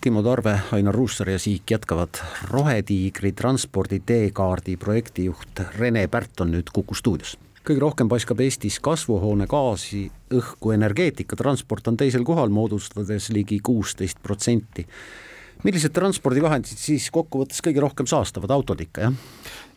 Timo Tarve, Ainar Ruussaar ja Siik jätkavad. rohetiigri transpordi teekaardi projektijuht Rene Pärt on nüüd Kuku stuudios. kõige rohkem paiskab Eestis kasvuhoonegaasi õhku energeetika, transport on teisel kohal, moodustades ligi kuusteist protsenti. millised transpordivahendid siis kokkuvõttes kõige rohkem saastavad, autod ikka, jah?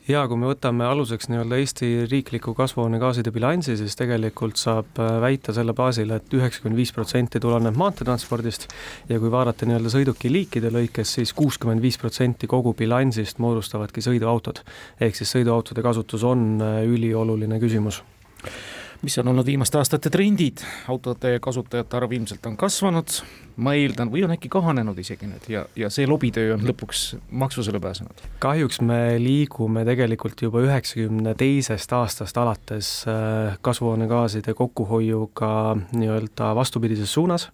Ja kui me võtame aluseks nii-öelda Eesti riikliku kasvuhoonegaaside bilansi, siis tegelikult saab äh, väita selle baasil et, et üheksakümmend viis protsenti tuleneb maanteetranspordist ja kui vaadata nii-öelda sõidukiliikide lõikes siis, siis kuuskümmend viis protsenti kogu bilansist moodustavadki sõiduautod. ehk siis sõiduautode kasutus on äh, ülioluline küsimus. Mis on olnud viimaste aastate trendid, autode kasutajate arv ilmselt on kasvanud, ma eeldan, või on äkki kahanenud isegi nüüd ja, ja see lobitöö on lõpuks maksusele pääsenud? kahjuks me liigume tegelikult juba üheksakümne teisest aastast alates äh, kasvuhoonegaaside kokkuhoiuga nii-öelda vastupidises suunas,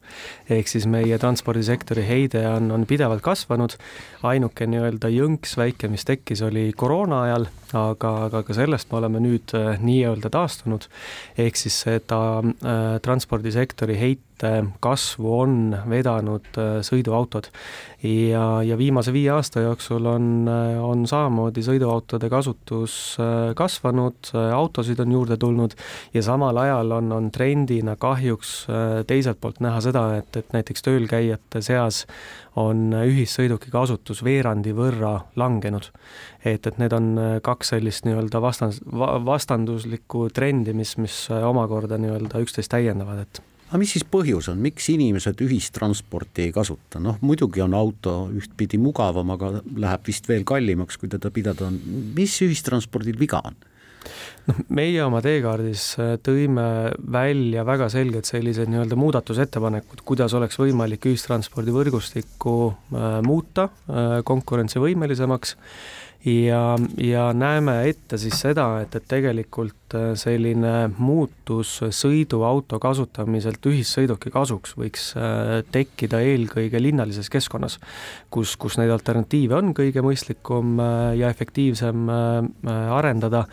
ehk siis meie transpordisektori heide on, on pidevalt kasvanud, ainuke nii-öelda jõnks väike, mis tekkis, oli koroona ajal, aga, aga ka sellest me oleme nüüd äh, nii-öelda taastunud. Ehk siis seda äh, transpordisektori heite kasvu on vedanud äh, sõiduautod. ja, ja viimase viie aasta jooksul on, äh, on samamoodi sõiduautode kasutus äh, kasvanud, äh, autosid on juurde tulnud ja samal ajal on, on trendina kahjuks äh, teiselt poolt näha seda, et, et näiteks tööl käijate seas on ühissõiduki kasutus veerandi võrra langenud. et, et need on äh, kaks sellist nii-öelda vastas, vastanduslikku trendi, mis, mis omakorda nii-öelda üksteist täiendavad, et aga mis siis põhjus on, miks inimesed ühistransporti ei kasuta, noh muidugi on auto ühtpidi mugavam, aga läheb vist veel kallimaks, kui teda pidada on, mis ühistranspordil viga on? Noh, meie oma teekaardis äh, tõime välja väga selged sellised nii-öelda muudatusettepanekud, kuidas oleks võimalik ühistranspordivõrgustikku äh, muuta äh, konkurentsivõimelisemaks. Ja, ja näeme ette siis seda, et, et tegelikult selline muutus sõiduauto kasutamiselt ühissõiduki kasuks võiks tekkida eelkõige linnalises keskkonnas, kus, kus neid alternatiive on kõige mõistlikum ja efektiivsem arendada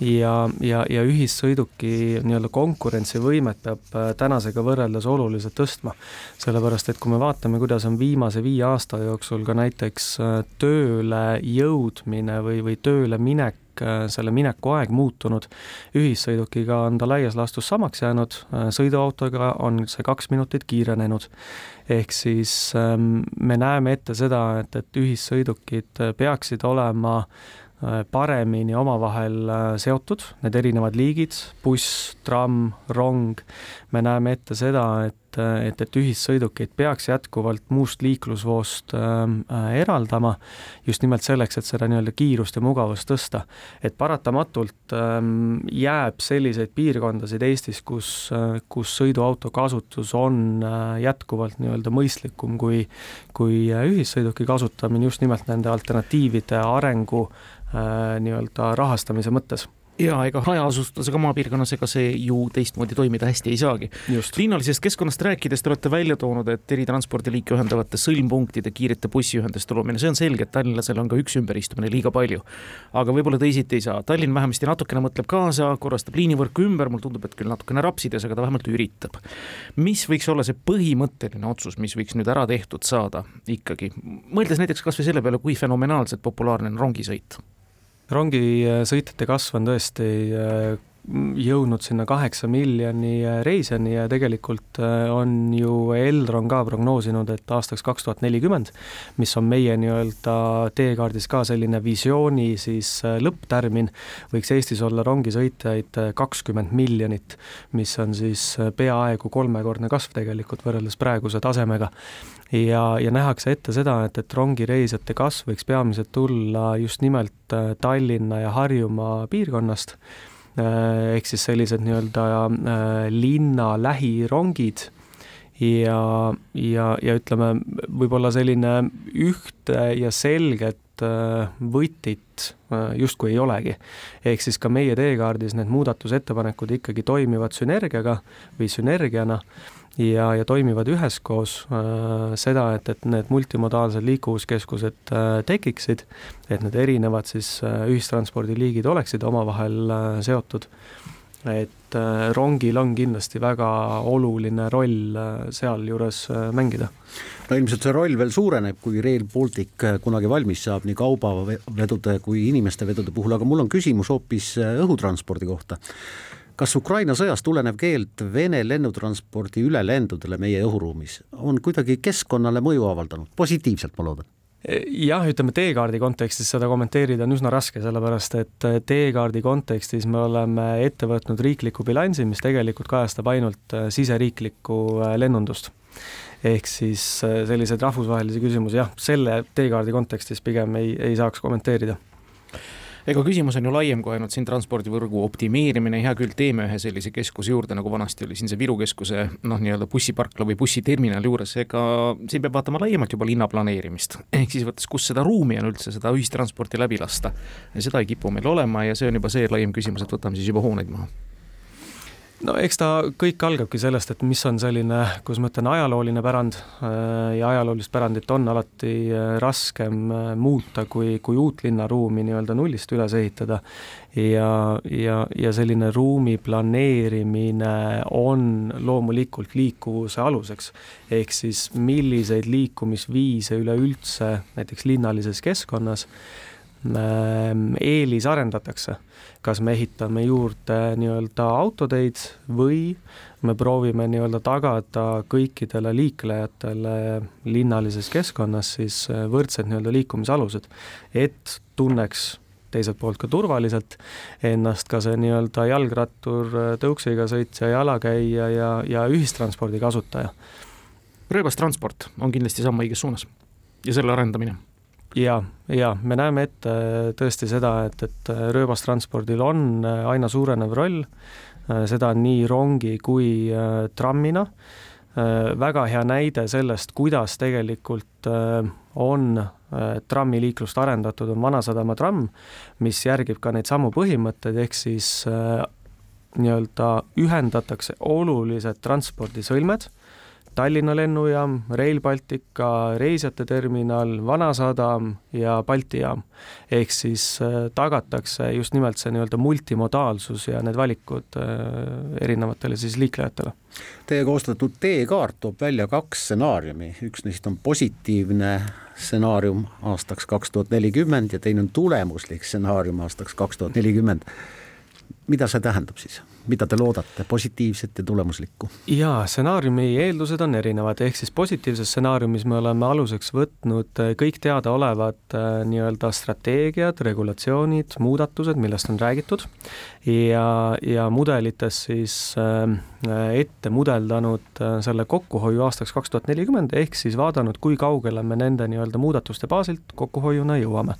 ja, ja, ja ühissõiduki nii-öelda konkurentsivõimet peab äh, tänasega võrreldes oluliselt tõstma. sellepärast, et kui me vaatame, kuidas on viimase viie aasta jooksul ka näiteks äh, tööle jõudmine või, või tööle minek äh, selle mineku aeg muutunud. ühissõidukiga on ta laias laastus samaks jäänud, sõiduautoga on see kaks minutit kiirenenud. ehk siis ähm, me näeme ette seda, et, et ühissõidukid peaksid olema paremini omavahel äh, seotud, need erinevad liigid, buss, tramm, rong, me näeme ette seda, et et, et ühissõidukeid peaks jätkuvalt muust liiklusvoost äh, eraldama just nimelt selleks, et seda nii-öelda kiirust ja mugavust tõsta. et paratamatult äh, jääb selliseid piirkondasid Eestis, kus äh,, kus sõiduauto kasutus on äh, jätkuvalt nii-öelda mõistlikum kui, kui äh, ühissõiduki kasutamine just nimelt nende alternatiivide arengu Äh, nii-öelda rahastamise mõttes ja ega hajaasustusega maapiirkonnas, ega see ju teistmoodi toimida hästi ei saagi. linnalisest keskkonnast rääkides te olete välja toonud, et eri transpordiliike ühendavate sõlmpunktide kiirete bussiühenduste loomine, see on selge, et tallinlasel on ka üks ümberistumine liiga palju. aga võib-olla teisiti ei saa, Tallinn vähemasti natukene mõtleb kaasa, korrastab liinivõrku ümber, mulle tundub, et küll natukene rapsides, aga ta vähemalt üritab. mis võiks olla see põhimõtteline otsus, mis võiks nüüd ära tehtud saada ikkagi, mõeldes näiteks kasvõi selle peale, kui fenomenaalselt populaarne on rongisõit rongisõitjate kasv on tõesti äh, jõudnud sinna kaheksa miljoni äh, reisijani ja tegelikult äh, on ju Elron ka prognoosinud, et aastaks kaks tuhat nelikümmend, mis on meie nii-öelda teekaardis ka selline visiooni siis lõpptärmin, võiks Eestis olla rongisõitjaid kakskümmend miljonit, mis on siis peaaegu kolmekordne kasv tegelikult võrreldes praeguse tasemega. Ja, ja nähakse ette seda, et, et rongireisijate kasv võiks peamiselt tulla just nimelt äh, Tallinna ja Harjumaa piirkonnast, äh, ehk siis sellised nii-öelda äh, linna lähirongid ja, ja, ja ütleme, võib-olla selline ühte ja selget võtit justkui ei olegi. ehk siis ka meie teekaardis need muudatusettepanekud ikkagi toimivad sünergiaga või sünergiana ja, ja toimivad üheskoos äh, seda, et, et need multimodaalsed liikuvuskeskused äh, tekiksid, et need erinevad siis äh, ühistranspordiliigid oleksid omavahel äh, seotud. et et rongil on kindlasti väga oluline roll sealjuures mängida no ilmselt see roll veel suureneb, kui Rail Baltic kunagi valmis saab nii kaubavedude kui inimeste vedude puhul, aga mul on küsimus hoopis õhutranspordi kohta kas Ukraina sõjast tulenev keeld Vene lennutranspordi ülelendudele meie õhuruumis on kuidagi keskkonnale mõju avaldanud, positiivselt ma loodan? jah, ütleme teekaardi kontekstis seda kommenteerida on üsna raske, sellepärast et teekaardi kontekstis me oleme ette võtnud riikliku bilansi, mis tegelikult kajastab ainult siseriiklikku lennundust. Ehk siis selliseid rahvusvahelisi küsimusi jah, selle teekaardi kontekstis pigem ei, ei saaks kommenteerida ega küsimus on ju laiem kui ainult siin transpordivõrgu optimeerimine, hea küll, teeme ühe sellise keskuse juurde, nagu vanasti oli siin see Viru keskuse noh, nii-öelda bussiparkla või bussiterminali juures, ega siin peab vaatama laiemalt juba linna planeerimist. ehk siis võttes, kus seda ruumi on üldse seda ühistransporti läbi lasta. seda ei kipu meil olema ja see on juba see laiem küsimus, et võtame siis juba hooneid maha no eks ta kõik algabki sellest, et mis on selline, kuidas ma ütlen, ajalooline pärand äh, ja ajaloolist pärandit on alati äh, raskem äh, muuta, kui, kui uut linnaruumi nii-öelda nullist üles ehitada. ja, ja, ja selline ruumi planeerimine on loomulikult liikuvuse aluseks. ehk siis milliseid liikumisviise üleüldse näiteks linnalises keskkonnas eelisarendatakse kas me ehitame juurde nii-öelda autoteid või me proovime nii-öelda tagada kõikidele liiklejatele linnalises keskkonnas siis võrdsed nii-öelda liikumisalused, et tunneks teiselt poolt ka turvaliselt ennast ka see nii-öelda jalgrattur, tõuksiga sõitja, jalakäija ja, ja ühistranspordi kasutaja. rööbastransport on kindlasti samm õiges suunas. Ja selle arendamine ja, ja me näeme ette tõesti seda, et, et rööbastranspordil on äh, aina suurenev roll, äh, seda nii rongi kui äh, trammina. väga hea näide sellest, kuidas tegelikult on trammiliiklust arendatud, on Vanasadama tramm, mis järgib ka neid samu põhimõtteid, ehk siis nii-öelda ühendatakse olulised transpordisõlmed Tallinna lennujaam, Rail Baltica, reisijate terminal, Vanasadam ja Balti jaam. ehk siis äh, tagatakse just nimelt see nii-öelda multimodaalsus ja need valikud äh, erinevatele siis liiklejatele. Teie koostatud teekaart toob välja kaks stsenaariumi, üks neist on positiivne stsenaarium aastaks kaks tuhat nelikümmend ja teine on tulemuslik stsenaarium aastaks kaks tuhat nelikümmend mida see tähendab siis, mida te loodate, positiivset ja tulemuslikku? jaa, stsenaariumi eeldused on erinevad, ehk siis positiivses stsenaariumis me oleme aluseks võtnud äh, kõik teadaolevad äh, nii-öelda strateegiad, regulatsioonid, muudatused, millest on räägitud ja, ja mudelites siis äh, ette mudeldanud selle kokkuhoiu aastaks kaks tuhat nelikümmend, ehk siis vaadanud, kui kaugele me nende nii-öelda muudatuste baasilt kokkuhoiuna jõuame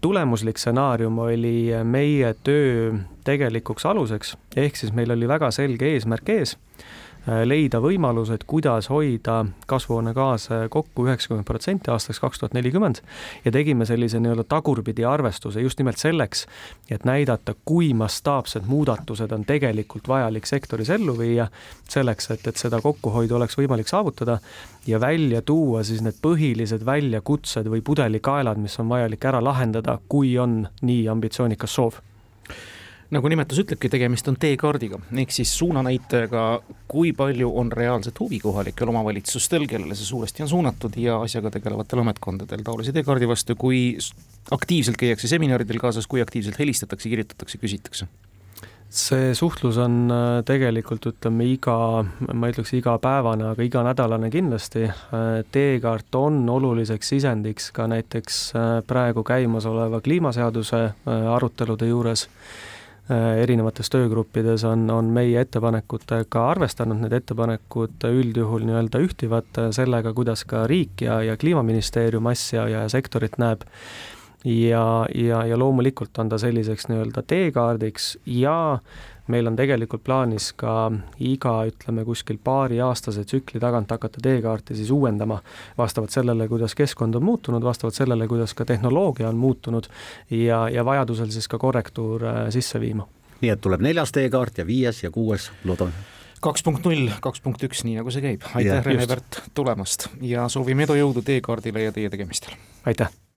tulemuslik stsenaarium oli meie töö tegelikuks aluseks, ehk siis meil oli väga selge eesmärk ees Äh, leida võimalused, kuidas hoida kasvuhoonegaase kokku üheksakümmend protsenti aastaks kaks tuhat nelikümmend. Ja tegime sellise nii-öelda tagurpidi arvestuse just nimelt selleks, et näidata, kui mastaapsed muudatused on tegelikult vajalik sektoris ellu viia, selleks, et, et seda kokkuhoidu oleks võimalik saavutada ja välja tuua siis need põhilised väljakutsed või pudelikaelad, mis on vajalik ära lahendada, kui on nii ambitsioonikas soov nagu nimetus ütlebki, tegemist on teekaardiga. Ehk siis suunanäitajaga, kui palju on reaalset huvi kohalikel omavalitsustel, kellele see suuresti on suunatud ja asjaga tegelevatel ametkondadel taolise teekaardi vastu, kui aktiivselt käiakse seminaridel kaasas, kui aktiivselt helistatakse, kirjutatakse, küsitakse. See suhtlus on äh, tegelikult ütleme iga, ma ei ütleks igapäevane, aga iganädalane kindlasti. Äh, teekaart on oluliseks sisendiks ka näiteks äh, praegu käimasoleva kliimaseaduse arutelude juures erinevates töögruppides on, on meie ettepanekutega arvestanud, need ettepanekud üldjuhul nii-öelda ühtivad sellega, kuidas ka riik ja, ja Kliimaministeerium asja ja sektorit näeb. ja, ja, ja loomulikult on ta selliseks nii-öelda teekaardiks ja meil on tegelikult plaanis ka iga, ütleme kuskil paariaastase tsükli tagant hakata teekaarti siis uuendama vastavalt sellele, kuidas keskkond on muutunud, vastavalt sellele, kuidas ka tehnoloogia on muutunud ja, ja vajadusel siis ka korrektuur äh, sisse viima. nii et tuleb neljas teekaart ja viies ja kuues, loodame kaks punkt null, kaks punkt üks, nii nagu see käib. aitäh, Rene Pärt tulemast ja soovime edu, jõudu teekaardile ja teie tegemistel. aitäh!